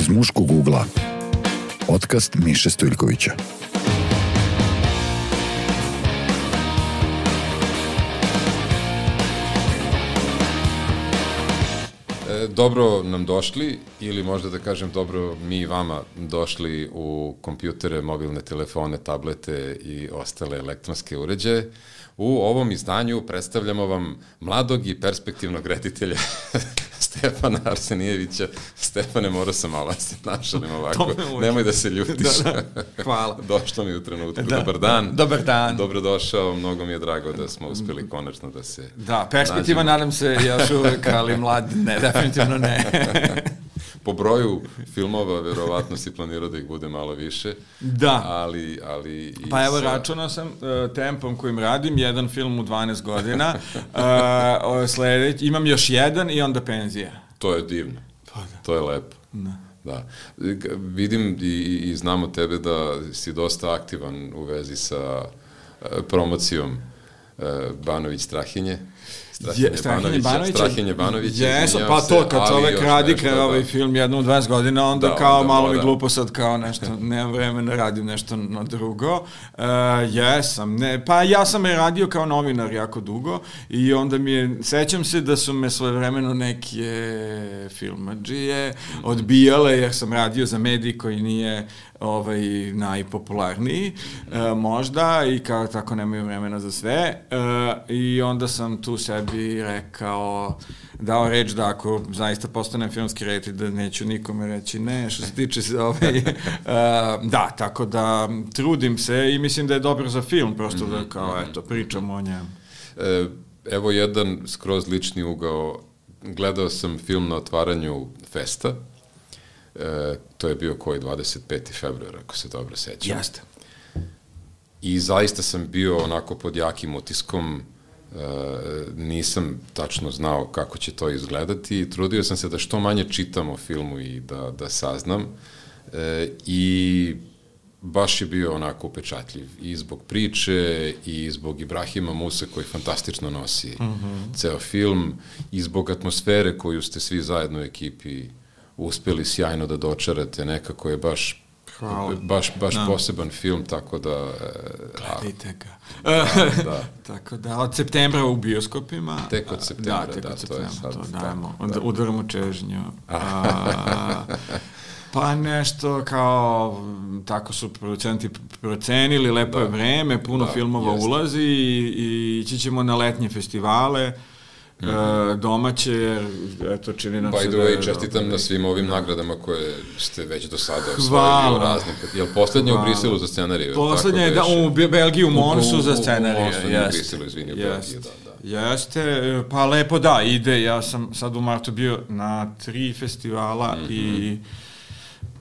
Iz muškog ugla. Podcast Miše Stojljkovića. E, dobro nam došli ili možda da kažem dobro mi vama došli u kompjutere, mobilne telefone, tablete i ostale elektronske uređaje. U ovom izdanju predstavljamo vam mladog i perspektivnog reditelja Stefana Arsenijevića. Stefane, morao sam malo da se našalim ovako. Nemoj da se ljutiš. Da, da. Hvala. Došlo mi u trenutku. Da. Dobar dan. Dobar dan. Dobrodošao, mnogo mi je drago da smo uspeli konačno da se Da, perspektiva nadam se još uvek, ali mlad ne, definitivno ne. po broju filmova verovatno si planirao da ih bude malo više. Da. Ali, ali pa evo, sa... računao sam uh, tempom kojim radim, jedan film u 12 godina, uh, sledeć, imam još jedan i onda penzija. To je divno. Pa da. To je lepo. Da. Da. Vidim i, i znamo tebe da si dosta aktivan u vezi sa uh, promocijom Banović Strahinje. Strahinje, Strahinje Banović. Strahinje Banović. Jesu, pa to, kad čovek radi kao da. ovaj film jednom 20 godina, onda da, kao onda malo mora. mi glupo sad kao nešto, nemam vremena, radim nešto na drugo. Uh, jesam, ne, pa ja sam je radio kao novinar jako dugo i onda mi je, sećam se da su me svoje vremeno neke filmađije odbijale jer sam radio za medij koji nije ovaj, najpopularniji, e, možda, i kao tako nemaju vremena za sve. E, I onda sam tu sebi rekao, dao reč da ako zaista postanem filmski reditelj, da neću nikome reći ne, što se tiče se ovaj, e, da, tako da trudim se i mislim da je dobro za film, prosto da kao, eto, pričam o njemu. E, evo jedan skroz lični ugao, gledao sam film na otvaranju festa, E, to je bio koji 25. februar, ako se dobro sećam. Jeste. I zaista sam bio onako pod jakim utiskom, e, nisam tačno znao kako će to izgledati i trudio sam se da što manje čitam o filmu i da, da saznam. E, I baš je bio onako upečatljiv i zbog priče i zbog Ibrahima Muse koji fantastično nosi mm -hmm. ceo film i zbog atmosfere koju ste svi zajedno u ekipi uspeli sjajno da dočarate, nekako je baš Hvala. baš, baš da. poseban film, tako da... E, Gledajte ga. Da, da. tako da, od septembra u bioskopima. Tek od septembra, da. Tek od da, septembra, to je sad. To dajemo, da, da. udaramo čežnju. A, pa nešto kao, tako su producenti procenili, lepo da. je vreme, puno da, filmova jeste. ulazi i, i ići ćemo na letnje festivale. Mm -hmm. domaće, eto čini nam By se the way, da čestitam na svim ovim nagradama koje ste već do sada osvojili u raznim. Jel poslednje u Briselu za scenariju? Poslednje je da, u Belgiji u Monsu za scenariju. U, u, u, u Briselu, izvini, u Belgiji, da, da. Jeste, pa lepo da, ide, ja sam sad u martu bio na tri festivala mm -hmm. i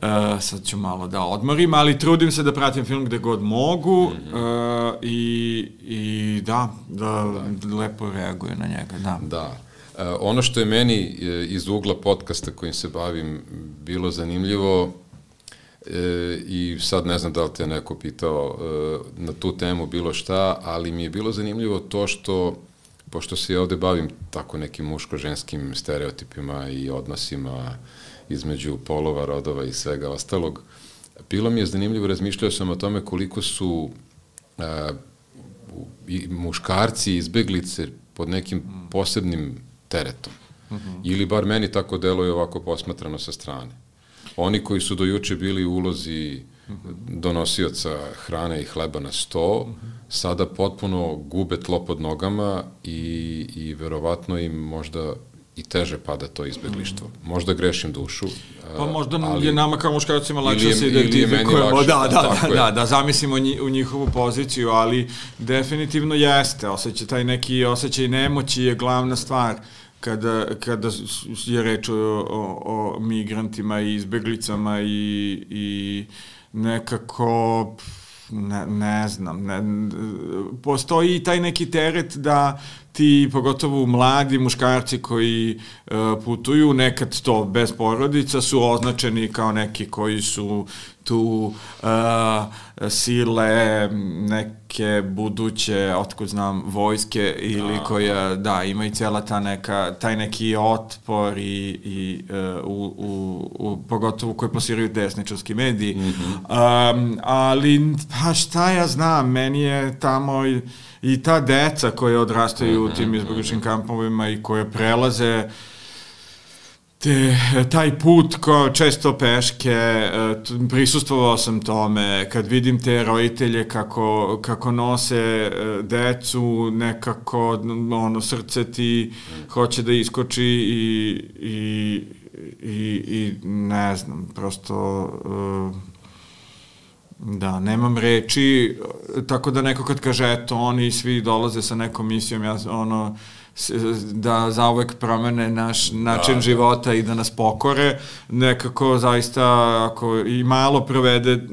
Uh, sad ću malo da odmorim, ali trudim se da pratim film gde god mogu mm -hmm. uh, i, i da, da, da, lepo reaguje na njega, da. Da. Uh, ono što je meni iz ugla podcasta kojim se bavim bilo zanimljivo e, i sad ne znam da li te neko pitao e, na tu temu bilo šta, ali mi je bilo zanimljivo to što pošto se ja ovde bavim tako nekim muško-ženskim stereotipima i odnosima između polova, rodova i svega ostalog. Bilo mi je zanimljivo, razmišljao sam o tome koliko su a, i muškarci izbeglice pod nekim posebnim teretom. Mm -hmm. Ili bar meni tako deluje ovako posmatrano sa strane. Oni koji su do juče bili u ulozi donosioca hrane i hleba na sto, mm -hmm. sada potpuno gube tlo pod nogama i, i verovatno im možda i teže pada to izbeglištvo. Mm. Možda grešim dušu. Pa možda ali, je nama kao muškarcima lakše da se identifikujemo. Da, da, da, da, da, zamislimo nji, u njihovu poziciju, ali definitivno jeste. Osjećaj, taj neki osjećaj nemoći je glavna stvar kada, kada je reč o, o, o migrantima i izbeglicama i, i nekako... Ne, ne znam, ne, postoji i taj neki teret da ti pogotovo mladi muškarci koji uh, putuju, nekad to bez porodica, su označeni kao neki koji su tu uh, sile neke buduće, otkud znam, vojske ili da. koja, da, ima i cijela ta neka, taj neki otpor i, i uh, u, u, u, pogotovo koje plasiraju desničarski mediji. Mm -hmm. um, ali, pa šta ja znam, meni je tamo i, i ta deca koja odrastaju u tim mhm, izbjegličnim kampovima i koje prelaze te, taj put ko često peške, e, prisustvovao sam tome, kad vidim te roditelje kako, kako nose e, decu, nekako ono, srce ti hoće da iskoči i, i, i, i ne znam, prosto... Uh, Da, nemam reči, tako da neko kad kaže, eto, oni svi dolaze sa nekom misijom, ja ono, da zauvek promene naš način da, života i da nas pokore, nekako zaista ako i malo provede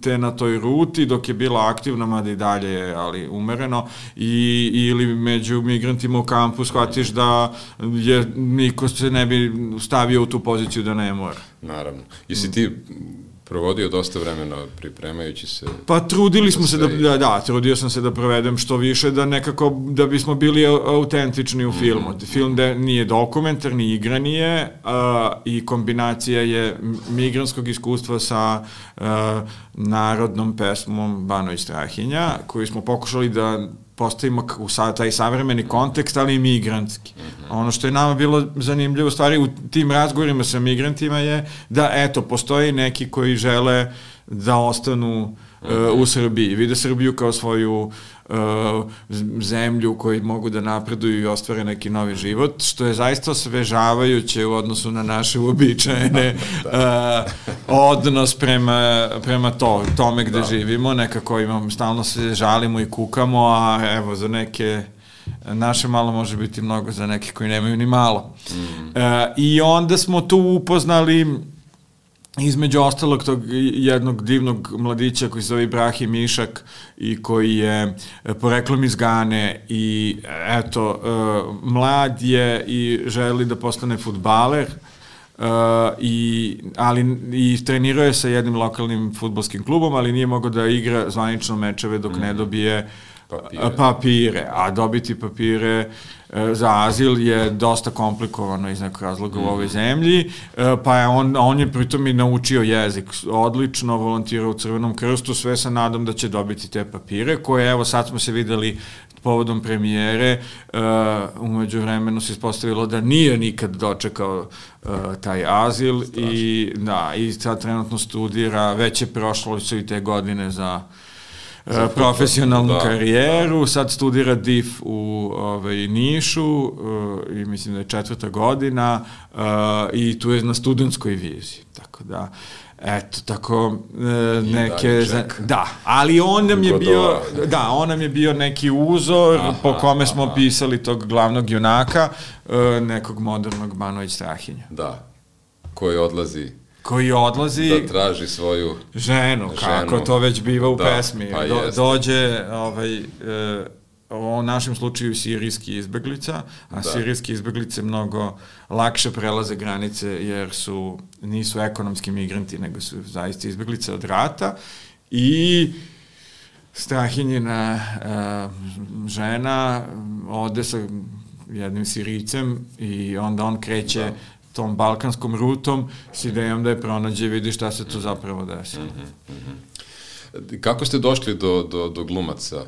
te na toj ruti dok je bila aktivna, mada i dalje ali umereno, i, ili među migrantima u kampu shvatiš da je, niko se ne bi stavio u tu poziciju da ne mora. Naravno. I si ti provodio dosta vremena pripremajući se. Pa trudili smo se da, da, da, trudio sam se da provedem što više, da nekako, da bismo bili autentični u filmu. Mm -hmm. Film da nije dokumentarni, igra nije a, i kombinacija je migranskog iskustva sa a, narodnom pesmom Bano i Strahinja, koju smo pokušali da postavimo u sa, taj savremeni kontekst, ali i migrantski. Mm -hmm. Ono što je nama bilo zanimljivo stvari u tim razgovorima sa migrantima je da, eto, postoji neki koji žele da ostanu uh, u Srbiji, vide Srbiju kao svoju uh, zemlju koji mogu da napreduju i ostvare neki novi život, što je zaista osvežavajuće u odnosu na naše uobičajene uh, odnos prema, prema to, tome gde da. živimo, nekako imam, stalno se žalimo i kukamo, a evo za neke naše malo može biti mnogo za neke koji nemaju ni malo. Mm. Uh, I onda smo tu upoznali između ostalog tog jednog divnog mladića koji se zove Ibrahim Išak i koji je e, poreklom iz Gane i eto, uh, mlad je i želi da postane futbaler, Uh, i, ali i trenirao je sa jednim lokalnim futbolskim klubom, ali nije mogao da igra zvanično mečeve dok mm. ne dobije papire. papire, a dobiti papire e, za azil je dosta komplikovano iz nekog razloga mm. u ovoj zemlji, e, pa je on, on je pritom i naučio jezik odlično, volontirao u Crvenom krstu, sve sa nadom da će dobiti te papire, koje evo sad smo se videli povodom premijere, uh, umeđu vremenu se ispostavilo da nije nikad dočekao uh, taj azil Strašno. i da, i sad trenutno studira, već je prošlo su i te godine za profesionalnu da, karijeru, da. sad studira DIF u ovaj, Nišu uh, i mislim da je četvrta godina uh, i tu je na studentskoj viziji, tako da Eto, tako e, neke... Za, da, ali on nam je bio, da, on nam je bio neki uzor aha, po kome smo aha. pisali tog glavnog junaka, e, nekog modernog Banović Strahinja. Da, koji odlazi koji odlazi da traži svoju ženu, kako ženu. to već biva u da, pesmi. Pa Do, dođe ovaj, e, u našem slučaju sirijski izbeglica, a da. sirijski izbeglice mnogo lakše prelaze granice jer su nisu ekonomski migranti, nego su zaista izbeglice od rata i Strahinjina uh, žena ode sa jednim sirijcem i onda on kreće da tom balkanskom rutom s idejom da je pronađe i vidi šta se tu zapravo desi. Mm -hmm, mm -hmm. Kako ste došli do, do, do glumaca?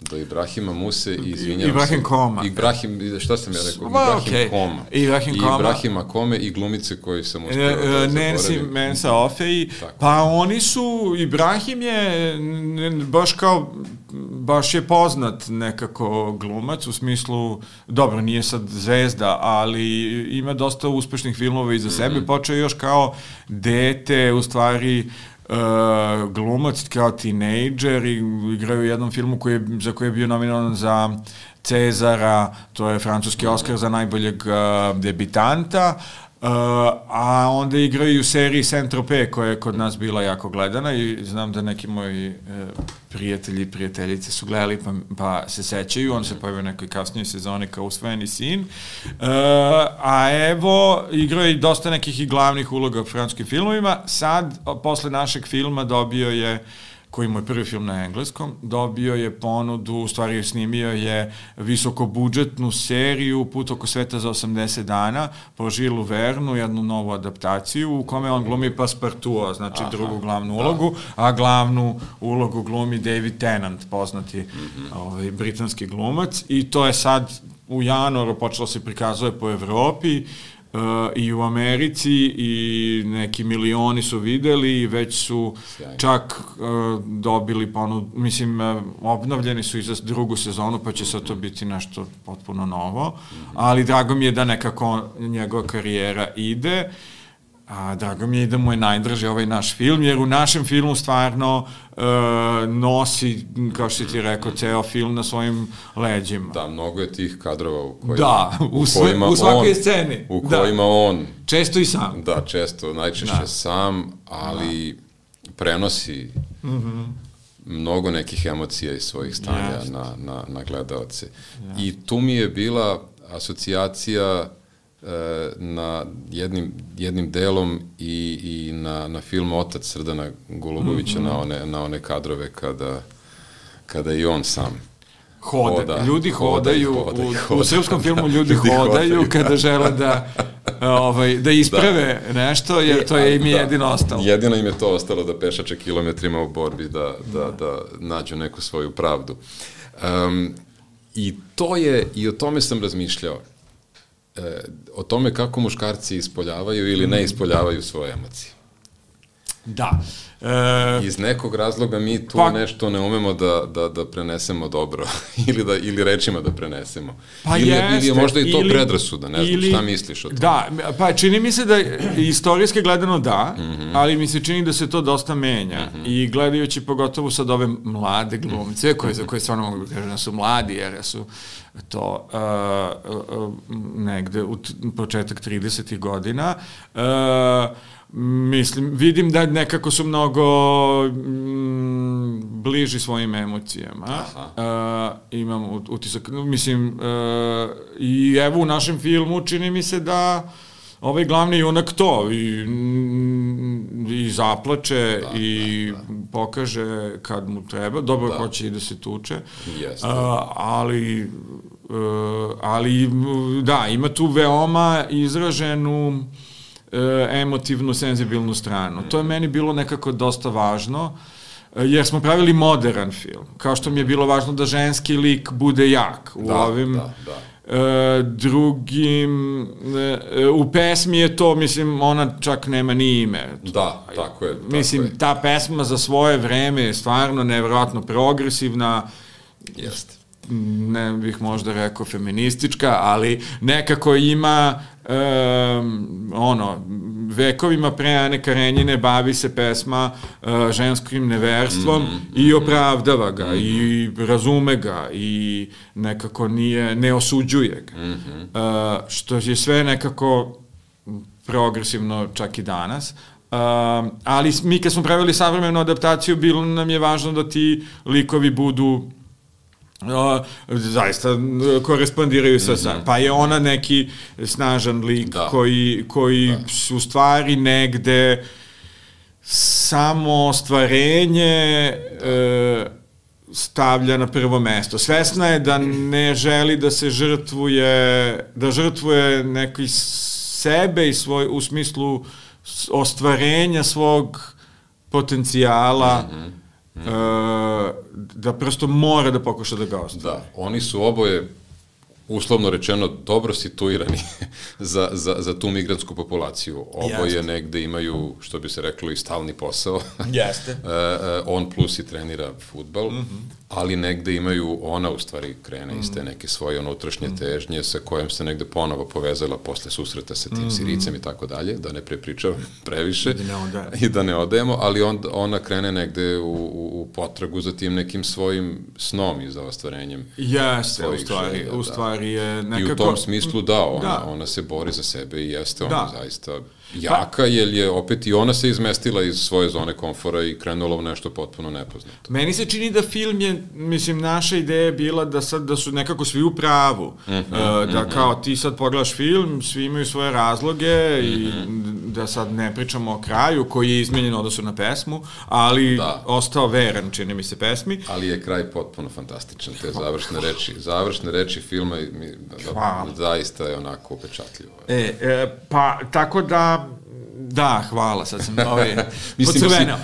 Do Ibrahima Muse i izvinjavam Ibrahim se. Koma. Ibrahim, šta sam ja rekao? Ibrahim okay. Koma. Ibrahim I Koma. Ibrahima Kome i glumice koji sam uspio e, da e, Nancy Mensa Ofei. Pa oni su, Ibrahim je baš kao baš je poznat nekako glumac u smislu, dobro, nije sad zvezda, ali ima dosta uspešnih filmova iza mm -hmm. sebe, počeo još kao dete, u stvari uh, glumac kao tinejdžer i igraju u jednom filmu koji je, za koji je bio nominovan za Cezara, to je francuski Oscar za najboljeg uh, debitanta, Uh, a onda igraju u seriji Saint-Tropez koja je kod nas bila jako gledana i znam da neki moji uh, prijatelji i prijateljice su gledali pa, pa se sećaju, on se pojavio u nekoj kasnijoj sezoni kao usvojeni sin. Uh, a evo, igrao je dosta nekih i glavnih uloga u franskim filmovima. Sad, posle našeg filma dobio je uh, koji je prvi film na engleskom, dobio je ponudu, u stvari snimio je visokobudžetnu seriju Put oko sveta za 80 dana po Žilu Vernu, jednu novu adaptaciju u kome on glumi Paspartua, znači Aha, drugu glavnu da. ulogu, a glavnu ulogu glumi David Tennant, poznati mm -hmm. ovaj, britanski glumac i to je sad u januaru počelo se prikazuje po Evropi, Uh, i u Americi i neki milioni su videli i već su Sjajno. čak uh, dobili ponud, mislim, uh, obnovljeni su i za drugu sezonu, pa će sad to biti nešto potpuno novo, mm -hmm. ali drago mi je da nekako njegova karijera ide. Uh, A, drago mi je da mu je najdraži ovaj naš film, jer u našem filmu stvarno e, nosi, kao što ti rekao, ceo film na svojim leđima. Da, mnogo je tih kadrova u kojima, da, u, sve, u, kojima u svakoj on, sceni. U da. kojima da. on... Često i sam. Da, često, najčešće da. sam, ali da. prenosi mm -hmm. mnogo nekih emocija iz svojih stanja yes. na, na, na gledalce. Yes. I tu mi je bila asocijacija na jednim, jednim delom i, i na, na film Otac Srdana Golubovića, mm -hmm. na, one, na one kadrove kada, kada i on sam Hoda. hoda. Ljudi hodaju, hoda, u, hoda. u srpskom filmu ljudi, ljudi hodaju, hodaju kada žele da, ovaj, da isprave da. nešto, jer to je im da. jedino ostalo. Jedino im je to ostalo da pešače kilometrima u borbi, da, da, da, da nađu neku svoju pravdu. Um, I to je, i o tome sam razmišljao e, o tome kako muškarci ispoljavaju ili ne ispoljavaju svoje emocije. Da. E, Iz nekog razloga mi tu pa, nešto ne umemo da, da, da prenesemo dobro ili, da, ili rečima da prenesemo. Pa ili, jeste, ili je možda i to ili, predrasuda, ne znam, ili, šta misliš o tome? Da, pa čini mi se da istorijski gledano da, mm -hmm. ali mi se čini da se to dosta menja mm -hmm. i gledajući pogotovo sad ove mlade glumce, koje, za koje stvarno mogu da kažem da su mladi, jer su to uh, uh, negde u početak 30. godina, uh, mislim, vidim da nekako su mnogo mm, bliži svojim emocijama. Aha. Uh, imam utisak, mislim, uh, i evo u našem filmu čini mi se da ovaj glavni junak to i, i zaplače da, i da, da. pokaže kad mu treba, dobro da. hoće i da se tuče, Jeste. Uh, ali uh, ali da, ima tu veoma izraženu emotivnu, senzibilnu stranu. To je meni bilo nekako dosta važno, e, jer smo pravili modern film. Kao što mi je bilo važno da ženski lik bude jak u da, ovim... Da, da. E, drugim e, u pesmi je to mislim ona čak nema ni ime da tako je tako mislim je. ta pesma za svoje vreme je stvarno nevjerojatno progresivna jeste ne bih možda rekao feministička, ali nekako ima um, ono, vekovima pre Ane Karenjine bavi se pesma uh, ženskim neverstvom mm -hmm. i opravdava ga mm -hmm. i razume ga i nekako nije, ne osuđuje ga. Mm -hmm. uh, što je sve nekako progresivno čak i danas. Uh, ali mi kad smo pravili savremenu adaptaciju, bilo nam je važno da ti likovi budu Uh, zaista korespondiraju sa mm -hmm. Pa je ona neki snažan lik da. koji, koji da. u stvari negde samo ostvarenje da. e, stavlja na prvo mesto. Svesna je da ne želi da se žrtvuje, da žrtvuje neki sebe i svoj, u smislu ostvarenja svog potencijala mm -hmm uh, da prosto mora da pokuša da ga ostvari. Da, oni su oboje uslovno rečeno dobro situirani za, za, za tu migransku populaciju. Oboje Jeste. negde imaju, što bi se reklo, i stalni posao. Jeste. uh, on plus i trenira futbal. Mm -hmm ali negde imaju, ona u stvari krene mm. iz te neke svoje unutrašnje mm. težnje sa kojom se negde ponovo povezala posle susreta sa tim mm. Siricem i tako dalje, da ne prepričavam previše da ne i da ne odajemo, ali on, ona krene negde u, u, u potragu za tim nekim svojim snom i za ostvarenjem Jeste, u stvari, želja, u da. stvari je nekako... I u tom smislu da, ona, da. ona se bori za sebe i jeste ona da. zaista jaka, pa, jer je opet i ona se izmestila iz svoje zone komfora i krenula u nešto potpuno nepoznato. Meni se čini da film je, mislim, naša ideja je bila da sad da su nekako svi u pravu. Mm -hmm, uh, da mm -hmm. kao ti sad pogledaš film, svi imaju svoje razloge mm -hmm. i mhm. Da sad ne pričamo o kraju koji je izmenjen odnosu na pesmu, ali da. ostao veran, čini mi se, pesmi. Ali je kraj potpuno fantastičan, te završne reči, završne reči filma mi, da, da, zaista je onako upečatljivo. E, e, pa, tako da Da, hvala, sad sam ovaj, Mislim, psiho,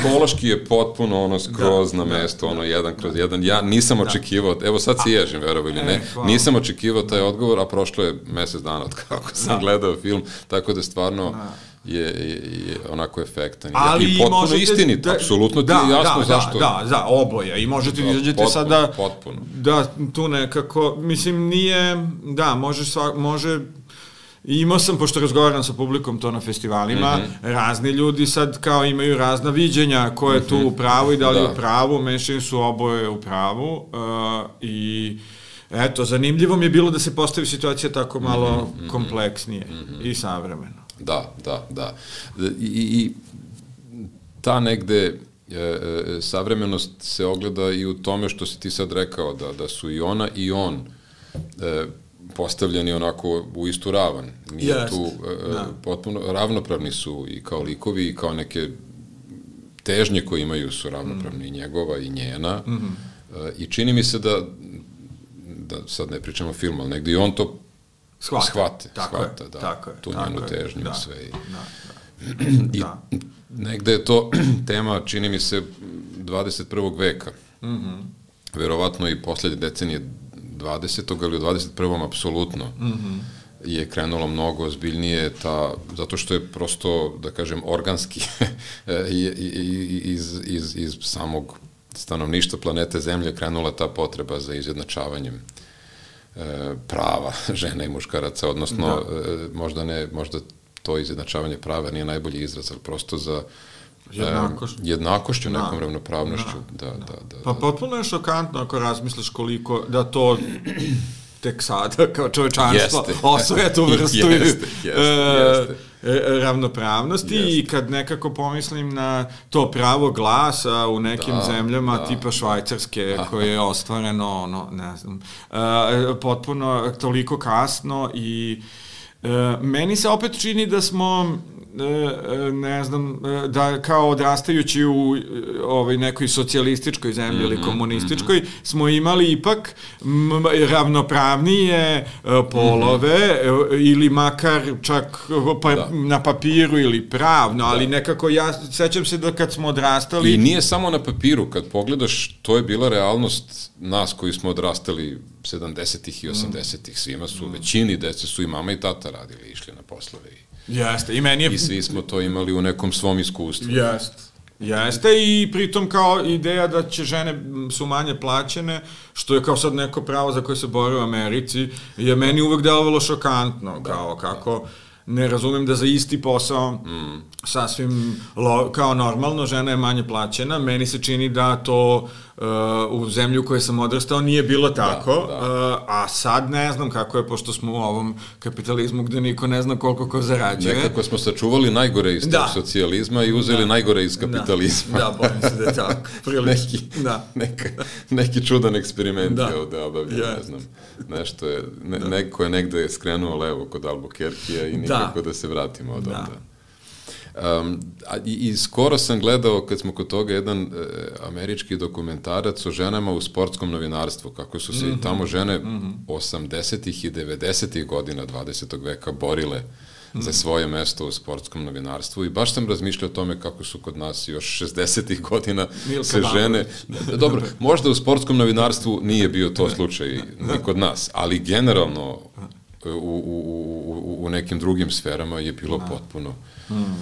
psihološki je potpuno ono skroz da, na da, mesto, da, ono jedan kroz da. jedan. Ja nisam da. očekivao, evo sad se ježim, verovo ili ne, e, nisam očekivao taj odgovor, a prošlo je mesec dana od kako sam da. gledao film, tako da stvarno... Da je, je, je onako efektan. Ali I potpuno možete, istinit, da, apsolutno ti je jasno da, zašto. Da, da, da, oboje. I možete da izađete sada potpuno. da tu nekako, mislim, nije, da, može, sva, može I imao sam, pošto razgovaram sa publikom to na festivalima, mm -hmm. razni ljudi sad kao imaju razna viđenja ko je mm -hmm. tu u pravu i da li da. u pravu, mešaju su oboje u pravu uh, i eto, zanimljivo mi je bilo da se postavi situacija tako malo mm -hmm. kompleksnije mm -hmm. i savremeno. Da, da, da. I, i ta negde e, e, savremenost se ogleda i u tome što si ti sad rekao, da, da su i ona i on e, postavljeni onako u istu ravan. Nije yes. tu e, da. potpuno, ravnopravni su i kao likovi i kao neke težnje koje imaju su ravnopravni mm. i njegova i njena. Mm -hmm. e, I čini mi se da, da sad ne pričamo o filmu, ali negde i on to shvate, shvate, tako shvata, je, da, tako je, tu tako njenu težnju da, sve. I, da, da. I da. negde je to tema, čini mi se, 21. veka. Mm -hmm. Verovatno i poslednje decenije 20. ili u 21. apsolutno mm -hmm. je krenulo mnogo ozbiljnije ta, zato što je prosto, da kažem, organski iz, iz, iz samog stanovništva planete Zemlje krenula ta potreba za izjednačavanjem e, prava žena i muškaraca, odnosno da. e, možda ne, možda to izjednačavanje prava nije najbolji izraz, ali prosto za Jednakošću. Jednakošću, da. nekom ravnopravnošću. Da, da, da, da, pa potpuno je šokantno ako razmisliš koliko, da to tek sada kao čovečanstvo osvoja tu vrstu jeste, jeste, jeste. E, ravnopravnosti jeste. i kad nekako pomislim na to pravo glasa u nekim da, zemljama da. tipa Švajcarske koje je ostvareno ono, ne znam, e, potpuno toliko kasno i e, meni se opet čini da smo ne znam, e, da kao odrastajući u ovaj nekoj socijalističkoj zemlji mm -hmm, ili mhm, komunističkoj, mm -hmm. smo imali ipak ravnopravnije polove mm -hmm. ili makar čak pa, da. na papiru ili pravno, ali da. nekako ja sećam se da kad smo odrastali... I nije samo na papiru, kad pogledaš, to je bila realnost nas koji smo odrastali 70-ih i 80-ih, svima su, mm. većini dece su i mama i tata radili, išli na poslove i Jeste, i meni je... I svi smo to imali u nekom svom iskustvu. Jeste. Jeste i pritom kao ideja da će žene su manje plaćene, što je kao sad neko pravo za koje se bore u Americi, je meni uvek delovalo šokantno, da, kao kako... Da ne razumem da za isti posao mm. sasvim lo, kao normalno žena je manje plaćena. Meni se čini da to uh, u zemlju u kojoj sam odrastao nije bilo da, tako, da, da. Uh, a sad ne znam kako je, pošto smo u ovom kapitalizmu gde niko ne zna koliko ko zarađuje. Nekako smo sačuvali najgore iz da. socijalizma i uzeli da. najgore iz da. kapitalizma. Da, da bojim se da je tako. neki, da. Neka, neki čudan eksperiment da. je ovde obavljen, yes. ne znam. Nešto je, ne, da. neko je negde skrenuo levo kod Albuquerquea i nikako da, da se vratimo od da. onda. Um, a, i, I skoro sam gledao, kad smo kod toga, jedan e, američki dokumentarac o ženama u sportskom novinarstvu, kako su se mm -hmm. tamo žene mm -hmm. 80. i 90. godina 20. veka borile mm -hmm. za svoje mesto u sportskom novinarstvu i baš sam razmišljao o tome kako su kod nas još 60. godina Milka se žene... Dobro, možda u sportskom novinarstvu nije bio to slučaj ni kod nas, ali generalno u, u, u, u nekim drugim sferama je bilo da. potpuno hmm.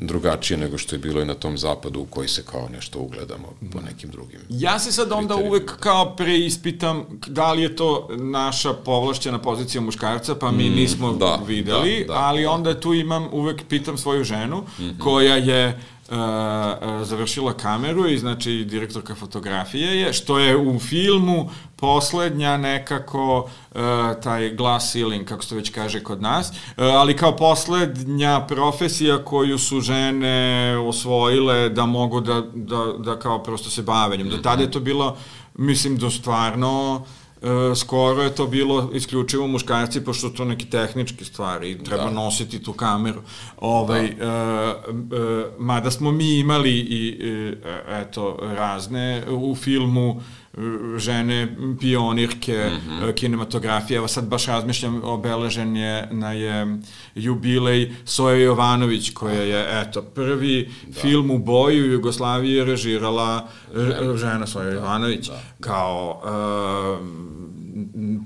drugačije nego što je bilo i na tom zapadu u koji se kao nešto ugledamo hmm. po nekim drugim. Ja se sad onda uvek kao preispitam da li je to naša povlašćena pozicija muškarca, pa mi mm, nismo da, videli, da, da, ali onda tu imam, uvek pitam svoju ženu, mm -hmm. koja je Uh, završila kameru i znači direktorka fotografije je, što je u filmu poslednja nekako uh, taj glass ceiling, kako se to već kaže kod nas, uh, ali kao poslednja profesija koju su žene osvojile da mogu da, da, da kao prosto se bave njom. Do tada je to bilo, mislim, do stvarno E, skoro je to bilo isključivo muškarci, pošto to neki tehnički stvari i treba da. nositi tu kameru. Ovaj, da. uh, uh, mada smo mi imali i, uh, eto, razne u filmu žene pionirke mm -hmm. kinematografije. Evo sad baš razmišljam, obeležen je na je jubilej Soja Jovanović, koja je, eto, prvi da. film u boju Jugoslavije režirala žena, žena Soja Jovanović, da. kao uh,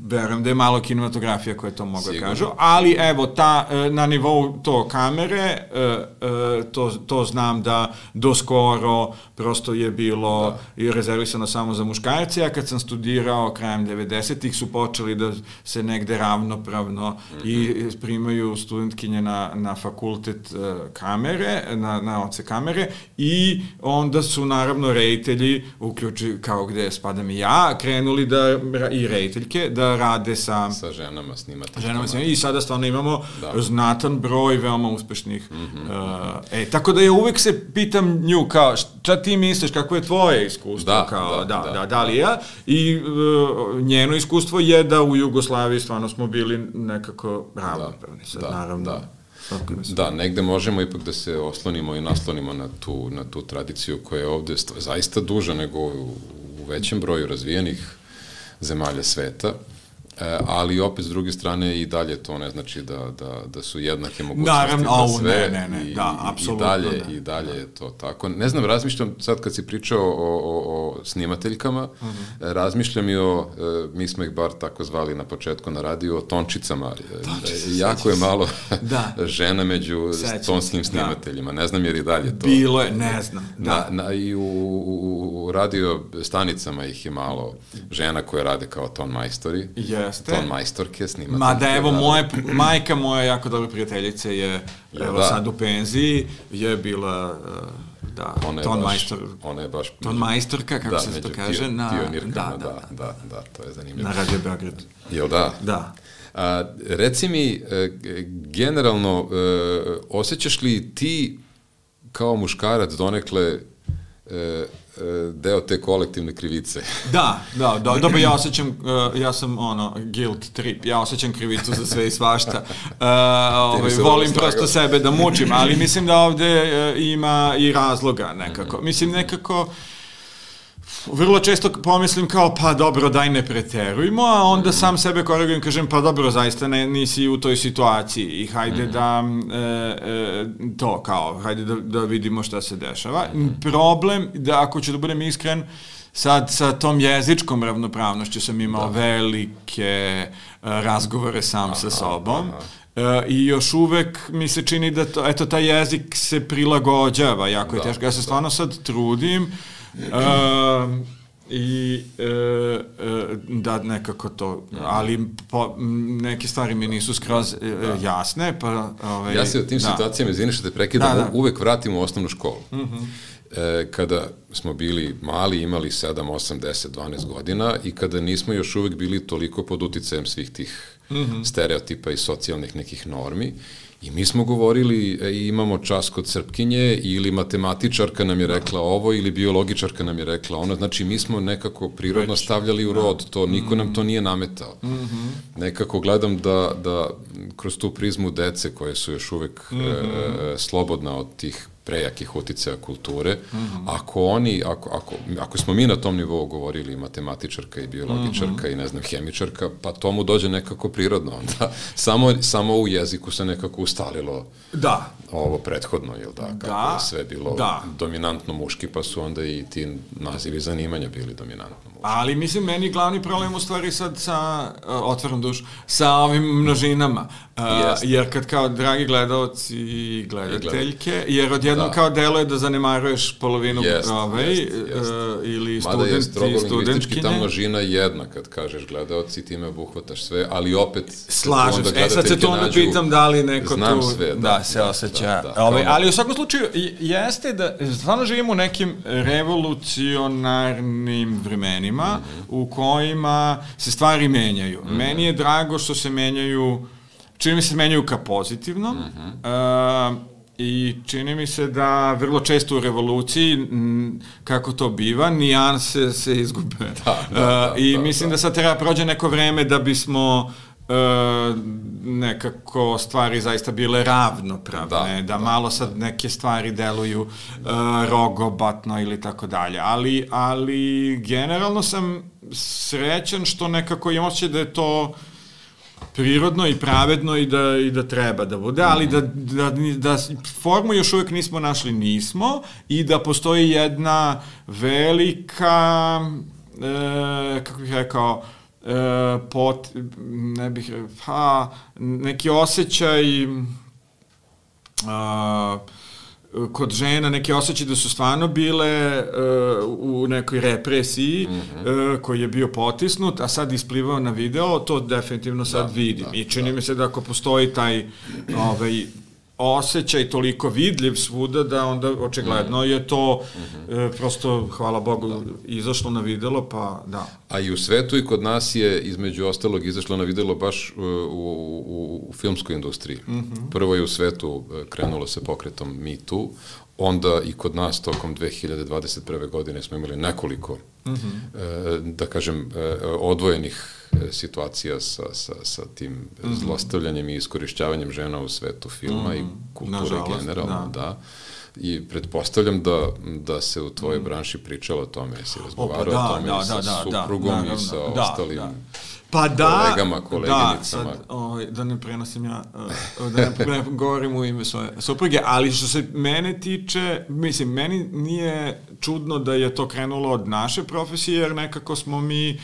verujem da je malo kinematografija koja to mogu da kažu, ali evo, ta, e, na nivou to kamere, e, e, to, to znam da do skoro prosto je bilo da. i rezervisano samo za muškarce, a kad sam studirao krajem 90-ih su počeli da se negde ravnopravno mm -hmm. i mhm. primaju studentkinje na, na fakultet kamere, na, na oce kamere i onda su naravno rejtelji, uključi kao gde spadam i ja, krenuli da i rejteljke da rade sa... Sa ženama snimateljima. Ženama snimateljima i sada stvarno imamo da. znatan broj veoma uspešnih. Mm -hmm. uh, e, tako da ja uvek se pitam nju kao, šta ti misliš, kako je tvoje iskustvo? Da, kao, da, da, da, da, da li ja? I uh, njeno iskustvo je da u Jugoslaviji stvarno smo bili nekako ravnopravni. Sad, da, naravno, da. Da, negde možemo ipak da se oslonimo i naslonimo na tu, na tu tradiciju koja je ovde zaista duža nego u, u većem broju razvijenih zemalja sveta. E, ali opet s druge strane i dalje to ne znači da, da, da su jednake mogućnosti Naravno, za sve. Ne, ne, ne, i, da, apsolutno. I dalje, da. i dalje je to tako. Ne znam, razmišljam, sad kad si pričao o, o, o snimateljkama, uh mhm. -huh. razmišljam i o, e, mi smo ih bar tako zvali na početku na radiju, o tončicama. E, Tončice, jako je malo da. žena među sećam. tonskim da. snimateljima. Da. Ne znam jer i dalje to. Bilo je, ne znam. Da. Na, na, I u, u, u radio stanicama ih je malo žena koje rade kao ton majstori. Jeste. Ton majstorke, snimateljke. Ma da, evo, moje, majka moja jako dobra prijateljica je, ja, evo da. sad u penziji, je bila... Uh, da, ona ton baš, majstor. Ona je baš... Ton majstorka, kako da, se to kaže? Pio, na, da, da, da, da, da, to je zanimljivo. Na Radio Beograd. Jel da? Da. A, reci mi, e, generalno, e, osjećaš li ti kao muškarac donekle deo te kolektivne krivice. Da, da, da, dobro, ja osjećam, uh, ja sam, ono, guilt trip, ja osjećam krivicu za sve i svašta. Uh, ovaj, volim prosto sebe da mučim, ali mislim da ovde uh, ima i razloga nekako. -hmm. Mislim, nekako, uh, vrlo često pomislim kao, pa dobro, daj ne preterujmo, a onda sam sebe korigujem, kažem, pa dobro, zaista ne, nisi u toj situaciji i hajde mm da, e, e, to kao, hajde da, da vidimo šta se dešava. Mm Problem, da ako ću da budem iskren, sad sa tom jezičkom ravnopravnošću sam imao da. velike e, razgovore sam aha, sa sobom. Aha. E, I još uvek mi se čini da to, eto, taj jezik se prilagođava, jako je da, teško. Ja se da. stvarno sad trudim, Um, i e, e, da nekako to, ali po, neke stvari mi nisu skroz e, da. jasne, pa... Ovaj, ja se u tim da. situacijama, izvini što te prekidam, da, da. uvek vratim u osnovnu školu. Mm -hmm. e, kada smo bili mali, imali 7, 8, 10, 12 godina i kada nismo još uvek bili toliko pod uticajem svih tih mm -hmm. stereotipa i socijalnih nekih normi, I mi smo govorili, e, imamo čas kod Srpkinje ili matematičarka nam je rekla ovo ili biologičarka nam je rekla ono, znači mi smo nekako prirodno Već. stavljali u rod, to niko nam to nije nametao. Mm -hmm. Nekako gledam da, da kroz tu prizmu dece koje su još uvek mm -hmm. e, slobodna od tih prejakih uticaja kulture. Mm -hmm. Ako oni, ako, ako, ako smo mi na tom nivou govorili matematičarka i biologičarka mm -hmm. i ne znam, hemičarka, pa to mu dođe nekako prirodno. Onda samo, samo u jeziku se nekako ustalilo da. ovo prethodno, jel da? Kako da. je sve bilo da. dominantno muški, pa su onda i ti nazivi zanimanja bili dominantno Ali mislim, meni glavni problem u stvari sad sa, uh, otvaram dušu, sa ovim množinama. Uh, jer kad kao dragi gledalci i gledateljke, jer odjednom da. kao deluje da zanemaruješ polovinu jest, ovaj, jest, jest. Uh, ili Mada studenti, je studentkinje. ta množina jedna kad kažeš gledalci, time obuhvataš sve, ali opet... Slažem se. E sad se to onda pitam da li neko znam tu... sve, da, da, se osjeća. Da, da, ovaj, ali u svakom slučaju, jeste da stvarno živimo u nekim revolucionarnim vremenima mm -hmm. u kojima se stvari menjaju. Mm -hmm. Meni je drago što se menjaju čini mi se menjaju ka pozitivno. Mm -hmm. uh, I čini mi se da vrlo često u revoluciji, m, kako to biva, nijanse se izgube. Da, da, da, uh, I da, mislim da. da sad treba prođe neko vreme da bismo uh, nekako stvari zaista bile ravnopravne, da, da, da malo sad neke stvari deluju uh, rogobatno ili tako dalje. Ali, ali generalno sam srećan što nekako imam osjećaj da je to prirodno i pravedno i da, i da treba da bude, ali da, da, da formu još uvek nismo našli, nismo, i da postoji jedna velika, e, kako bih rekao, e, pot, ne bih, pa, neki osjećaj, a, kod žena neke osjećaj da su stvarno bile uh, u nekoj represiji mm -hmm. uh, koji je bio potisnut, a sad isplivao na video, to definitivno sad da, vidim. Da, I čini da. mi se da ako postoji taj ovaj, osjećaj toliko vidljiv svuda da onda očigledno je to mm -hmm. e, prosto, hvala Bogu, da. izašlo na videlo, pa da. A i u svetu i kod nas je između ostalog izašlo na videlo baš u, u, u, u filmskoj industriji. Mm -hmm. Prvo je u svetu e, krenulo se pokretom Me Too, onda i kod nas tokom 2021. godine smo imali nekoliko, mm -hmm. da kažem, e, odvojenih e, situacija sa, sa, sa tim mm -hmm. zlostavljanjem i iskorišćavanjem žena u svetu filma mm -hmm. i mhm. kulture Nažalost, generalno, da. da. I pretpostavljam da, da se u tvojoj mm. branši pričalo o tome, jesi razgovarao Opa, da, o tome da, sa da, da, suprugom da, i sa da, ostalim... Da Pa da, kolegama, koleginicama. Da, sad, ovaj, da ne prenosim ja, uh, da ne, ne govorim u ime svoje supruge, ali što se mene tiče, mislim, meni nije čudno da je to krenulo od naše profesije, jer nekako smo mi uh,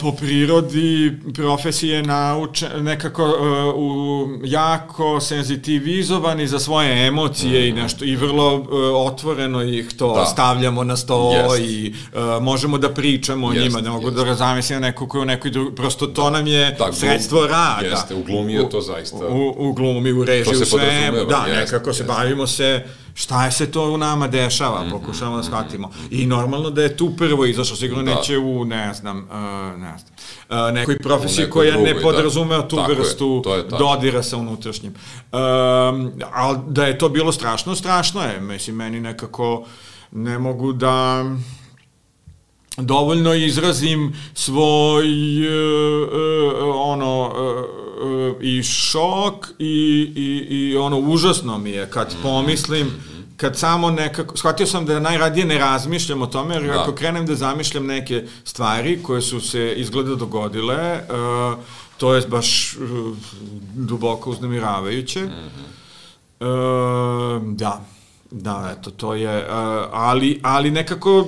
po prirodi profesije nauče, nekako uh, u, jako senzitivizovani za svoje emocije mm. i nešto i vrlo uh, otvoreno ih to da. stavljamo na sto yes. i uh, možemo da pričamo yes. o njima, ne mogu yes. da zamislim neko koji u nekoj drugoj, prosto to da. nam je da, sredstvo rada. Jeste, u glumi je to zaista. U, u glumi, u režiji, u sve, da, yes. nekako se bavimo se šta je se to u nama dešava, mm -hmm, pokušavamo da mhm, shvatimo. Mm -hmm. I normalno da je tu prvo izašlo, sigurno da. neće u, ne znam, uh, ne znam, uh, nekoj profesiji koja drugoj, ne podrazumeva da. tu Tako vrstu je, je dodira sa unutrašnjim. Um, ali da je to bilo strašno, strašno je. Mislim, meni nekako ne mogu da dovoljno izrazim svoj uh, uh, ono uh, i šok i, i, i ono užasno mi je kad pomislim kad samo nekako, shvatio sam da najradije ne razmišljam o tome, jer da. ako krenem da zamišljam neke stvari koje su se izgleda dogodile, uh, to je baš uh, duboko uznemiravajuće. Mm -hmm. uh, da, da, eto, to je, uh, ali, ali nekako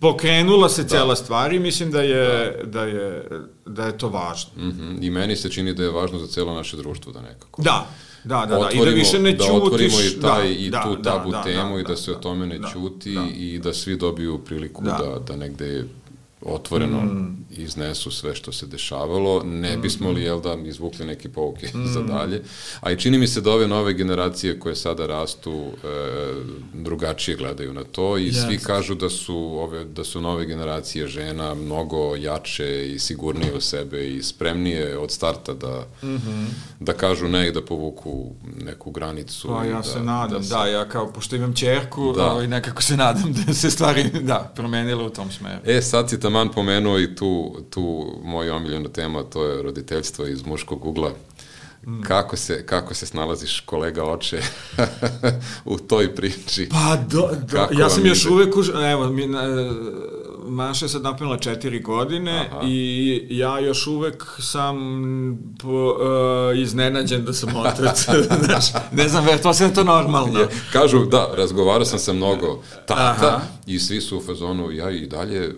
pokrenula se da. cela stvar i mislim da je, da. da je, da je to važno. Mm -hmm. I meni se čini da je važno za celo naše društvo da nekako. Da, Da, da, da, i da više ne ćutiš. Da otvorimo i taj, da, i da, tu tabu da, temu da, i da, da se o tome ne da, ćuti da. i da svi dobiju priliku da, da, da negde otvoreno mm. iznesu sve što se dešavalo, ne mm. bismo li, jel da, izvukli neke pouke mm. za dalje. A i čini mi se da ove nove generacije koje sada rastu e, drugačije gledaju na to i yes. svi kažu da su ove da su nove generacije žena mnogo jače i sigurnije u sebe i spremnije od starta da mm -hmm. da kažu ne i da povuku neku granicu. Pa ja da, se nadam, da, se... da, ja kao pošto imam ćerku, da. ovaj, nekako se nadam da se stvari da promenile u tom smeru. E, sad si taman pomenuo i tu, tu moju omiljenu tema, to je roditeljstvo iz muškog ugla. Mm. Kako se, kako se snalaziš, kolega oče, u toj priči? Pa, do, do, ja sam još uvek, už, evo, mi, Maša je sad napunila četiri godine Aha. i ja još uvek sam po, uh, iznenađen da sam otac. Znaš, ne znam, to se to normalno. Ja, kažu, da, razgovarao sam sa mnogo tata Aha. i svi su u fazonu, ja i dalje uh,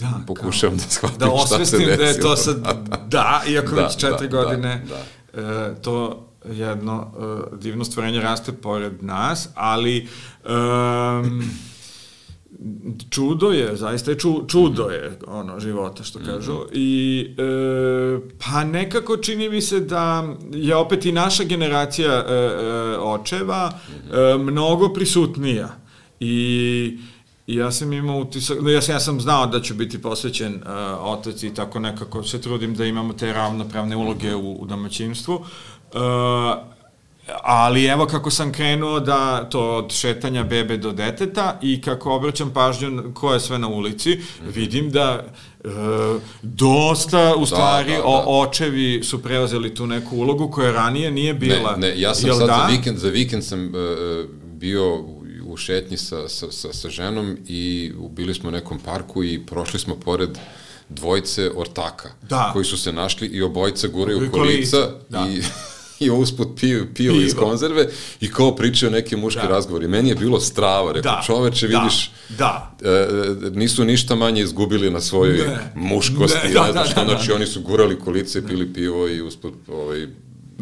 da, pokušavam kao, da shvatim da šta se desilo. Da je to sad, da, iako da, već četiri da, godine, da, da. Uh, to jedno uh, divno stvorenje raste pored nas, ali um, čudo je, zaista je ču, čudo je ono života što kažu mm -hmm. i e, pa nekako čini mi se da je opet i naša generacija e, e, očeva mm -hmm. e, mnogo prisutnija i ja sam imao utisak, ja sam, ja sam znao da ću biti posvećen uh, otac i tako nekako se trudim da imamo te ravnopravne uloge u, u domaćinstvu. Uh, Ali evo kako sam krenuo da to od šetanja bebe do deteta i kako obraćam pažnju ko je sve na ulici, vidim da e, dosta u da, stvari da, da, da. očevi su preuzeli tu neku ulogu koja ranije nije bila. Ne, ne, ja sam Jel sad da? za vikend, za vikend sam uh, bio u šetnji sa, sa, sa, sa ženom i bili smo u nekom parku i prošli smo pored dvojce ortaka da. koji su se našli i obojica guraju kolica da. i i usput piju, piju iz konzerve i kao pričaju neke muške da. razgovori. Meni je bilo strava, rekao, da. čoveče, da. vidiš, da. E, nisu ništa manje izgubili na svojoj ne. muškosti, ne, da, da, da, da, znači oni su gurali kolice, pili pivo i usput ovaj,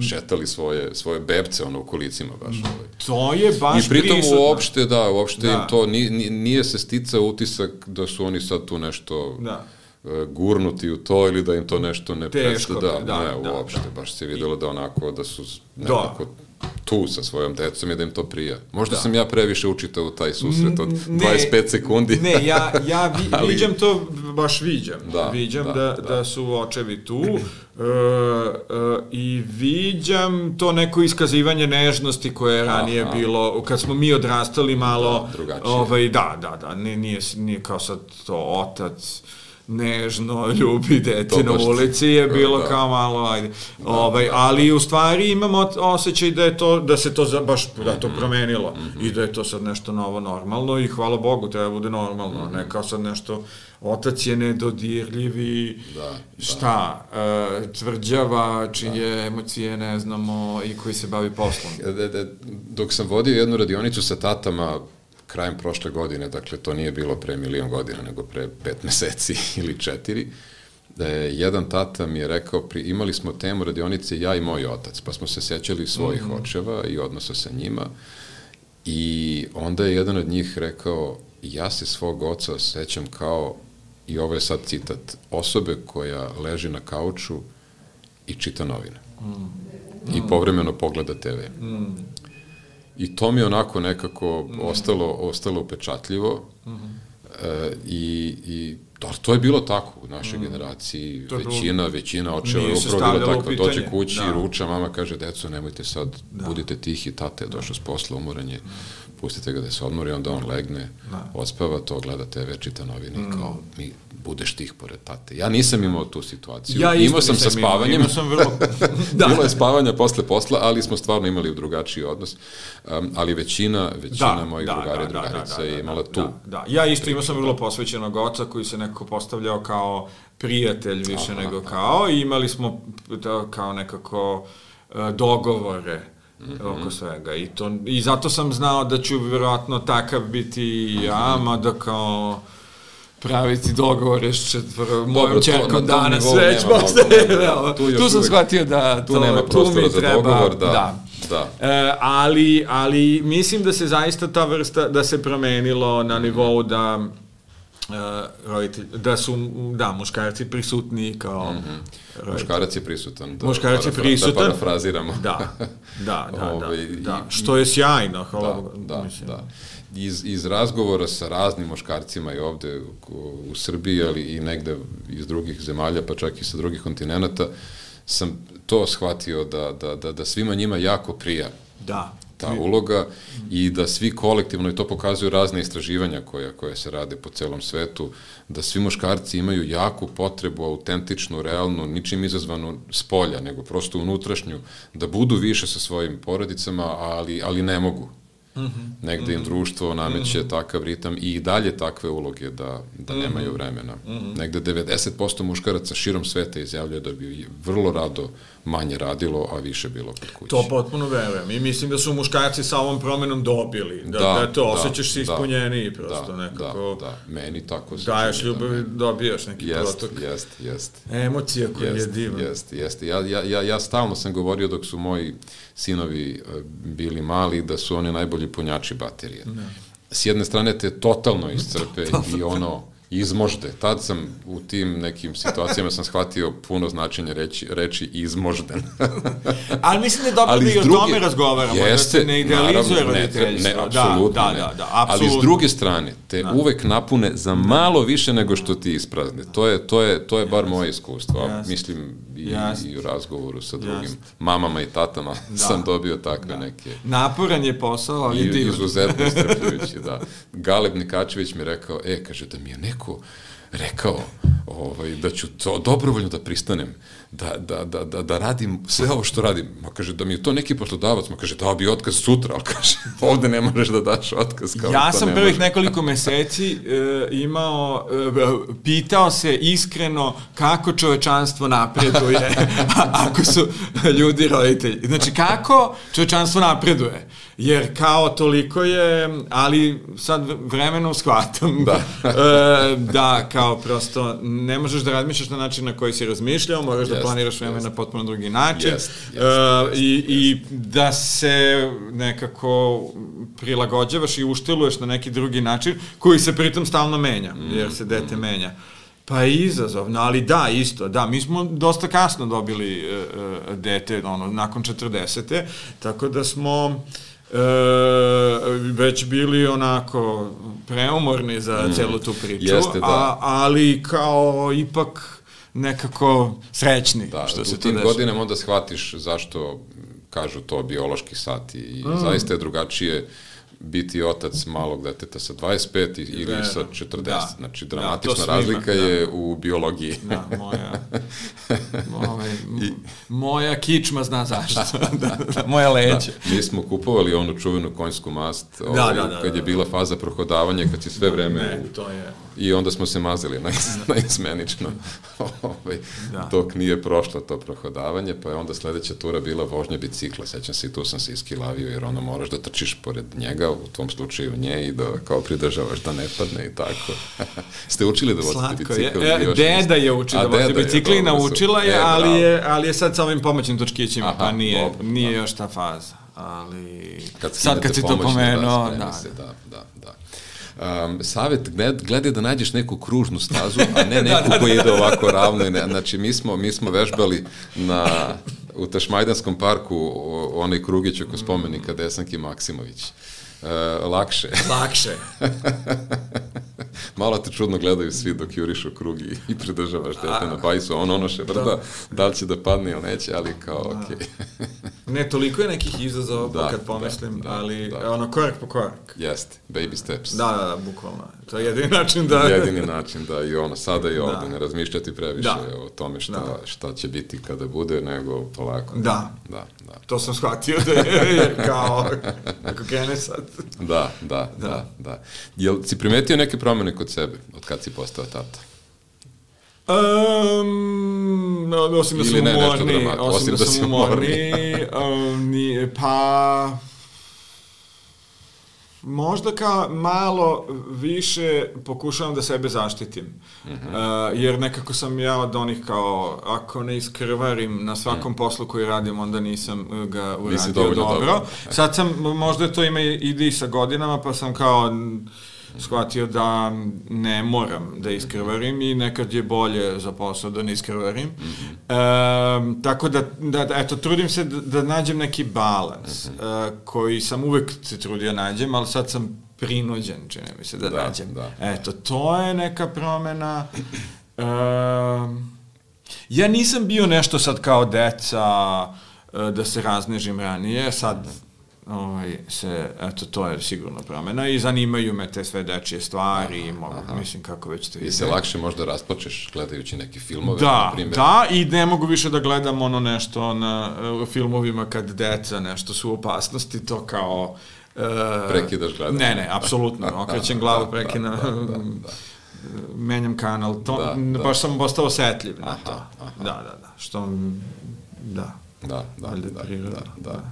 šetali svoje, svoje bebce ono u kolicima baš. Ovaj. To je baš I pritom prisutno. uopšte, da, uopšte da. im to, nije, nije se stica utisak da su oni sad tu nešto... Da E, gurnuti u to ili da im to nešto ne Teško, da, da, ne, da, uopšte, da. baš se videlo da onako, da su nekako da. tu sa svojom decom i da im to prija. Možda da. sam ja previše učitao taj susret od ne, 25 sekundi. ne, ja, ja vi, Ali, viđam to, baš viđam. Da, viđam da, da, da. da su očevi tu uh, uh, i viđam to neko iskazivanje nežnosti koje je ranije Aha. bilo, kad smo mi odrastali malo, da, drugačije. Ovaj, da, da, da, nije, nije, nije kao sad to otac, nežno ljubi dete na ulici je bilo da. kao malo ajde. Da, ovaj, ali u stvari imamo osjećaj da je to da se to za, baš da to mhm. promenilo mm -hmm. i da je to sad nešto novo normalno i hvala Bogu treba bude normalno, mm -hmm. ne kao sad nešto otac je nedodirljiv i da, da. šta, da. tvrđava, čije da. emocije ne znamo i koji se bavi poslom. Dok sam vodio jednu radionicu sa tatama krajem prošle godine, dakle to nije bilo pre milion godina, nego pre pet meseci ili četiri, da je jedan tata mi je rekao, pri, imali smo temu radionice ja i moj otac, pa smo se sećali svojih mm -hmm. očeva i odnosa sa njima i onda je jedan od njih rekao, ja se svog oca sećam kao, i ovo je sad citat, osobe koja leži na kauču i čita novine. Mm. I povremeno pogleda TV. Mm. I to mi je onako nekako mm. ostalo, ostalo upečatljivo. Mm -hmm. e, i, i to, to je bilo tako u našoj mm. generaciji. To većina, bilo, većina očeva je upravo bilo tako. Dođe kući da. ruča, mama kaže, deco, nemojte sad, da. budite tihi, tate je došao s posla, umoran je. Mm pustite ga da se odmori, onda on legne, da. odspava to, gleda TV, čita novine mm. kao mi budeš tih pored tate. Ja nisam imao tu situaciju. Ja imao sam sa spavanjem. Imao sam vrlo... da. Bilo je spavanja posle posla, ali smo stvarno imali drugačiji odnos. Um, ali većina, većina da, mojih da, drugara i da, da, drugarica da, da, da, je imala da, tu. Da, da. Ja isto imao sam vrlo posvećenog oca koji se nekako postavljao kao prijatelj više aha, nego kao i imali smo da, kao nekako uh, dogovore. Oko svega. I, to, I zato sam znao da ću vjerojatno takav biti i ja, mhm. mada kao praviti dogovore s četvr, mojom čerkom danas već možda. Tu, tu sam shvatio da tu, to, nema tu mi za treba, dogovor, da. da. Da. E, ali, ali mislim da se zaista ta vrsta, da se promenilo na nivou da uh, roditelj, da su, da, muškarci prisutni kao mm -hmm. Muškarac je prisutan. Da, muškarac je prisutan. Da parafraziramo. Da, da, da, da, Ove, da, što je sjajno. Hvala, da, da, mislim. da. Iz, iz razgovora sa raznim muškarcima i ovde u, u Srbiji, ali i negde iz drugih zemalja, pa čak i sa drugih kontinenta, sam to shvatio da, da, da, da svima njima jako prija. Da ta uloga i da svi kolektivno, i to pokazuju razne istraživanja koja, koja se rade po celom svetu, da svi muškarci imaju jaku potrebu, autentičnu, realnu, ničim izazvanu spolja, polja, nego prosto unutrašnju, da budu više sa svojim porodicama, ali, ali ne mogu. Mm -hmm. Negde im društvo nameće mm -hmm. takav ritam i dalje takve uloge da, da mm -hmm. nemaju vremena. Mm -hmm. Negde 90% muškaraca širom sveta izjavljuje da bi vrlo rado manje radilo, a više bilo kod kuće. To potpuno verujem. I mislim da su muškarci sa ovom promenom dobili. Da, da, da to, da, osjećaš se da, ispunjeniji prosto da, nekako. Da, da, meni tako se Daješ ljubav i dobijaš neki jest, protok. Jest, jest. Emocija koja jest, je divna. Jest, jest. Ja, ja, ja, ja stalno sam govorio dok su moji sinovi e, bili mali da su oni najbolji punjači baterije. Ne. S jedne strane te totalno iscrpe i ono izmožde. Tad sam u tim nekim situacijama sam shvatio puno značenja reći, reći izmožden. Ali mislim da je dobro da i o druge, tome razgovaramo, jeste, da se ne idealizuje naravno, roditeljstvo. Ne, ne, apsolutno da, da, da, da, apsolutno. Ali s druge strane, te da. uvek napune za malo više nego što ti isprazne. To je, to je, to je bar moje iskustvo. Yes. Mislim, i, i u razgovoru sa drugim yes. mamama i tatama da. sam dobio takve da. neke... Naporan je posao, ali I, Izuzetno istrpljujući, da. Galeb Nikačević mi rekao, e, kaže, da mi je neko rekao ovaj, da ću to dobrovoljno da pristanem, da, da, da, da, da radim sve ovo što radim. Ma kaže, da mi je to neki poslodavac, ma kaže, dao bi otkaz sutra, ali kaže, ovde ne možeš da daš otkaz. Kao ja sam prvih nekoliko meseci e, imao, e, pitao se iskreno kako čovečanstvo napreduje ako su ljudi roditelji. Znači, kako čovečanstvo napreduje? Jer kao toliko je, ali sad vremenom shvatam da. E, da kao prosto ne možeš da razmišljaš na način na koji si razmišljao, moraš yes, da planiraš vreme yes. na potpuno drugi način yes, yes, yes, uh, i, yes. i da se nekako prilagođavaš i ušteluješ na neki drugi način koji se pritom stalno menja, mm, jer se dete mm. menja. Pa je izazovno, ali da, isto, da, mi smo dosta kasno dobili uh, dete, ono, nakon 40. Tako da smo e, već bili onako preumorni za mm. celu tu priču, Jeste, da. a, ali kao ipak nekako srećni da, što se to dešava. U tim godinama onda shvatiš zašto kažu to biološki sat i mm. zaista je drugačije biti otac malog deteta sa 25 ili da, sa 40. Da, znači, da, dramatična da, razlika ima, je da. u biologiji. Da, moja, ovaj, I, moja kičma zna zašto. da, da, moja leđa. Da, mi smo kupovali onu čuvenu konjsku mast da, ovaj, da, da, da, kad je da, bila faza prohodavanja, kad si sve vreme... Ne, to je I onda smo se mazili na, naizmenično. ovaj, da. Dok nije prošlo to prohodavanje, pa je onda sledeća tura bila vožnja bicikla. Sećam se i tu sam se iskilavio, jer ono moraš da trčiš pored njega, u tom slučaju nje, i da kao pridržavaš da ne padne i tako. Ste učili da vozite Slatko bicikl? Je. E, deda je učila da vozite bicikl i naučila je, e, ali, je, ali je sad sa ovim pomoćnim točkićima, Aha, pa nije, dobro, nije dobro. još ta faza. Ali kad sad kad si to pomenuo, da, da, da, da, da um, savet gled, gledaj da nađeš neku kružnu stazu, a ne da, neku da, da, koja ide ovako ravno. I ne, znači, mi smo, mi smo vežbali na, u Tašmajdanskom parku onaj krugić oko spomenika Desanki Maksimović. Uh, lakše. Lakše. Malo te čudno gledaju svi dok juriš u krug i, i pridržavaš dete na bajsu, on ono še brda, da li će da padne ili neće, ali kao, da. okej. Okay. ne, toliko je nekih izazova da, kad pomislim, da, da, ali da. ono, korak po korak. Jeste, baby steps. Da, da, da, bukvalno. To je jedini način da... jedini način, da, i ono, sada i ovde, da. ne razmišljati previše da. o tome šta, da. šta će biti kada bude, nego polako. Da. Da, da. To sam shvatio da je, kao, ako krene sad. Da, da, da, da. da. Jel si primetio neke promene kod sebe, od kad si postao tata? Um, no, osim da sam umorni, osim, osim da, da sam umorni, um, nije, pa možda kao malo više pokušavam da sebe zaštitim. Mm -hmm. uh, jer nekako sam ja od onih kao, ako ne iskrvarim na svakom mm. poslu koji radim, onda nisam ga uradio dobro. dobro. Sad sam, možda to ima ide i sa godinama, pa sam kao shvatio da ne moram da iskrvarim i nekad je bolje za posao da ne iskrvarim. Mm -hmm. e, tako da, da, eto, trudim se da, da nađem neki balans mm -hmm. e, koji sam uvek se trudio da nađem, ali sad sam prinuđen, čini mi se, da, da nađem. Da. Eto, to je neka promena. E, ja nisam bio nešto sad kao deca, e, da se raznežim ranije, sad ovaj, se, eto, to je sigurno promena i zanimaju me te sve dečije stvari aha, i mogu, aha. mislim kako već to ide. I se lakše možda rasplačeš gledajući neke filmove, da, na primjer. Da, i ne mogu više da gledam ono nešto na uh, filmovima kad deca nešto su u opasnosti, to kao Uh, Prekidaš gledanje. Ne, ne, apsolutno. Okrećem glavu, prekinem. Da, da, da, da. menjam kanal. To, da, da. Baš sam postao osetljiv na to. Aha. Da, da, da. Što, da. Da, da, da, da, da.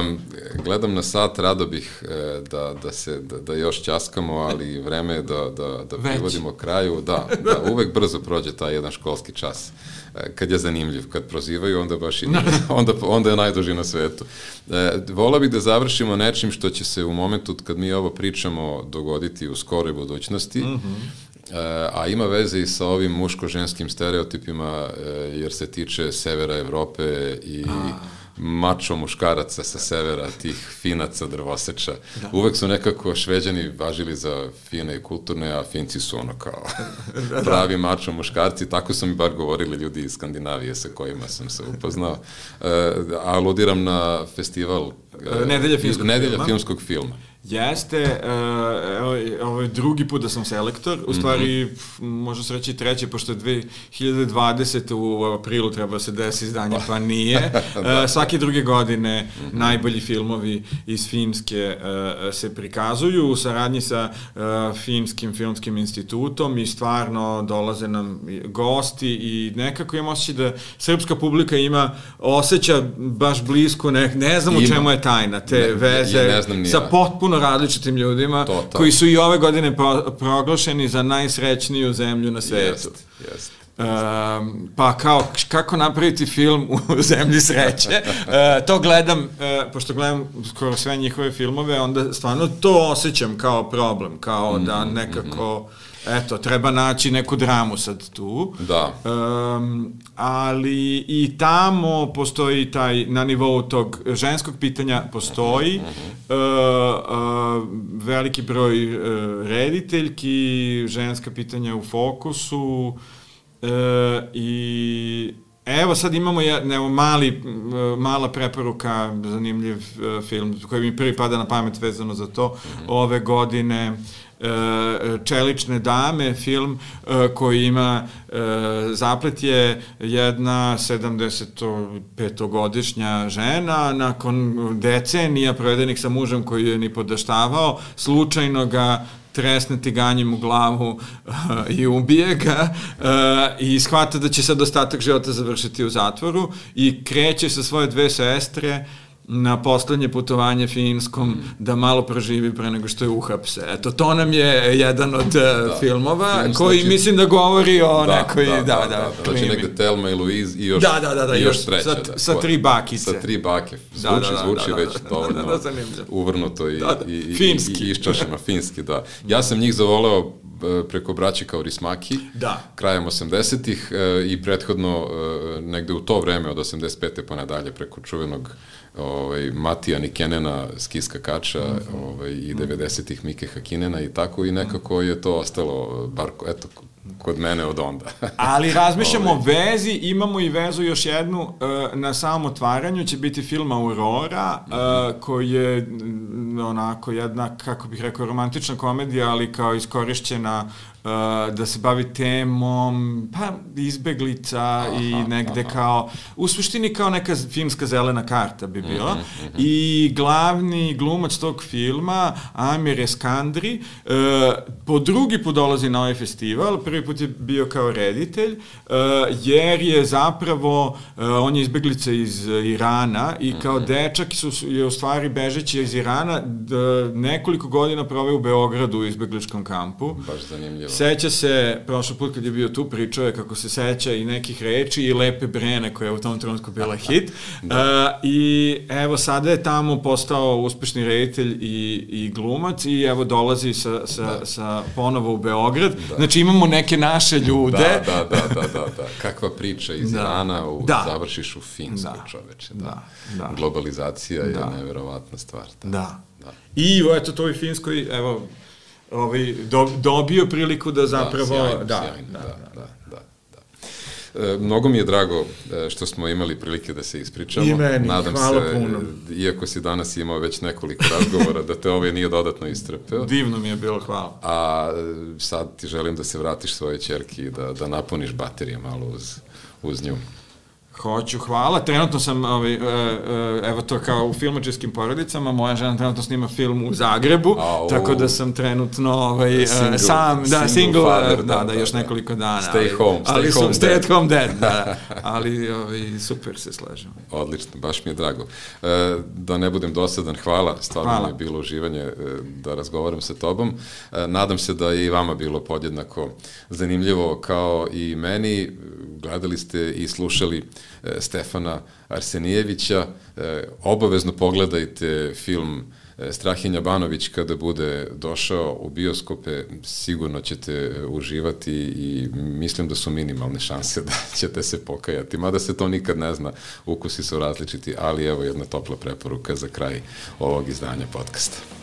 Um, gledam na sat, rado bih e, da, da se, da, da još ćaskamo, ali vreme je da, da, da privodimo kraju. Da, da, uvek brzo prođe taj jedan školski čas. E, kad je zanimljiv, kad prozivaju, onda baš i nije, onda, onda je najduži na svetu. E, vola bih da završimo nečim što će se u momentu kad mi ovo pričamo dogoditi u skoroj budućnosti, mm -hmm a ima veze i sa ovim muško-ženskim stereotipima, e, jer se tiče severa Evrope i a. mačo muškaraca sa severa, tih finaca drvoseča. Da. Uvek su nekako šveđani važili za fine i kulturne, a finci su ono kao da. pravi mačo muškarci, tako su mi bar govorili ljudi iz Skandinavije sa kojima sam se upoznao. E, aludiram na festival e, Nedelja filmskog Nedelja filma. filmskog filma Jeste, uh, ovo je drugi put da sam selektor, u stvari, mm -hmm. možda se reći treći, pošto je 2020. u aprilu treba se desi izdanje, pa nije. da. uh, svake druge godine mm -hmm. najbolji filmovi iz Finske uh, se prikazuju u saradnji sa Finskim filmskim institutom i stvarno dolaze nam gosti i nekako imam osjećaj da srpska publika ima, osjeća baš blisko, ne, ne znam u čemu je tajna, te ne, veze ja, ne znam sa potpuno različitim ljudima to, to. koji su i ove godine pro, proglašeni za najsrećniju zemlju na svetu. Jest, jest. Um, pa kao, kako napraviti film u zemlji sreće. Uh, to gledam, uh, pošto gledam skoro sve njihove filmove, onda stvarno to osjećam kao problem, kao mm -hmm, da mhm, nekako... Mm -hmm eto, treba naći neku dramu sad tu. Da. Um, ali i tamo postoji taj, na nivou tog ženskog pitanja postoji uh -huh. uh, uh, veliki broj uh, rediteljki, ženska pitanja u fokusu uh, i Evo sad imamo je, evo, mali, mala preporuka, zanimljiv uh, film koji mi prvi pada na pamet vezano za to. Uh -huh. Ove godine E, čelične dame, film e, koji ima e, zaplet je jedna 75-godišnja žena nakon decenija provedenih sa mužem koji je ni podaštavao, slučajno ga tresne tiganjem u glavu uh, i ubije ga uh, i shvata da će sad ostatak života završiti u zatvoru i kreće sa svoje dve sestre na poslednje putovanje finskom mm. da malo proživi pre nego što je uhapse. Eto, to nam je jedan od uh, da. filmova Film koji znači, mislim da govori o da, nekoj, da, da, da, da, da znači negde Telma i Louise i još, da, da, da, da, i još treća. Sa, da, sa tri bakice. Sa tri bake. Zvuči, da, da, da, zvuči da, da, već da, dovoljno da, da, da, uvrnuto i, da, da. i, i, finski. i iščašeno, finski, da. Ja sam njih zavoleo e, preko braće kao Rismaki, da. krajem 80-ih e, i prethodno negde u to vreme od 85. pa nadalje preko čuvenog ovaj, Matija Nikenena, skiska kača, mm -hmm. ovaj, i 90-ih Mike Hakinena i tako i nekako je to ostalo, bar, eto, kod mene od onda. Ali razmišljamo o vezi, imamo i vezu još jednu, uh, na samom otvaranju će biti film Aurora, uh, koji je onako jedna, kako bih rekao, romantična komedija, ali kao iskorišćena da se bavi temom pa izbeglica aha, i negde aha. kao u suštini kao neka filmska zelena karta bi bila mm -hmm. i glavni glumac tog filma Amir Eskandri uh, po drugi put dolazi na ovaj festival prvi put je bio kao reditelj uh, jer je zapravo uh, on je izbeglica iz Irana i kao mm -hmm. dečak su, je u stvari bežeći iz Irana d, nekoliko godina proveo u Beogradu u izbegličkom kampu baš zanimljivo Seća se, prošlo put kad je bio tu, pričao je kako se seća i nekih reči i Lepe Brene koja je u tom trenutku bila hit. da. uh, I evo sada je tamo postao uspešni reditelj i, i glumac i evo dolazi sa, sa, da. sa ponovo u Beograd. Da. Znači imamo neke naše ljude. Da, da, da, da, da. da. Kakva priča iz da. Irana u, da. završiš u Finskoj da. čoveče. Da. da. da. Globalizacija da. je neverovatna stvar. Da. da. da. I eto to i Finskoj, evo, ovaj, do, dobio priliku da zapravo... Da, sjajno, da, sjajno, da, da, da, da. da. E, mnogo mi je drago e, što smo imali prilike da se ispričamo. I meni, Nadam hvala se, puno. Iako si danas imao već nekoliko razgovora, da te ovaj nije dodatno istrpeo. Divno mi je bilo, hvala. A sad ti želim da se vratiš svoje čerki i da, da napuniš baterije malo uz, uz nju. Hoću, hvala. Trenutno sam, ovaj, e, e, evo to kao u filmačeskim porodicama, moja žena trenutno snima film u Zagrebu, A, tako da sam trenutno ovaj, e, single, sam, da, single, single father, da, da, da, još da. nekoliko dana. Stay ali, home, stay ali, home Stay at home dead, da. Ali ovaj, super se slažem. Odlično, baš mi je drago. Da ne budem dosadan, hvala, stvarno hvala. mi je bilo uživanje da razgovaram sa tobom. Nadam se da je i vama bilo podjednako zanimljivo kao i meni. Gledali ste i slušali Stefana Arsenijevića. E, obavezno pogledajte film e, Strahinja Banović kada bude došao u bioskope, sigurno ćete uživati i mislim da su minimalne šanse da ćete se pokajati. Mada se to nikad ne zna, ukusi su različiti, ali evo jedna topla preporuka za kraj ovog izdanja podcasta.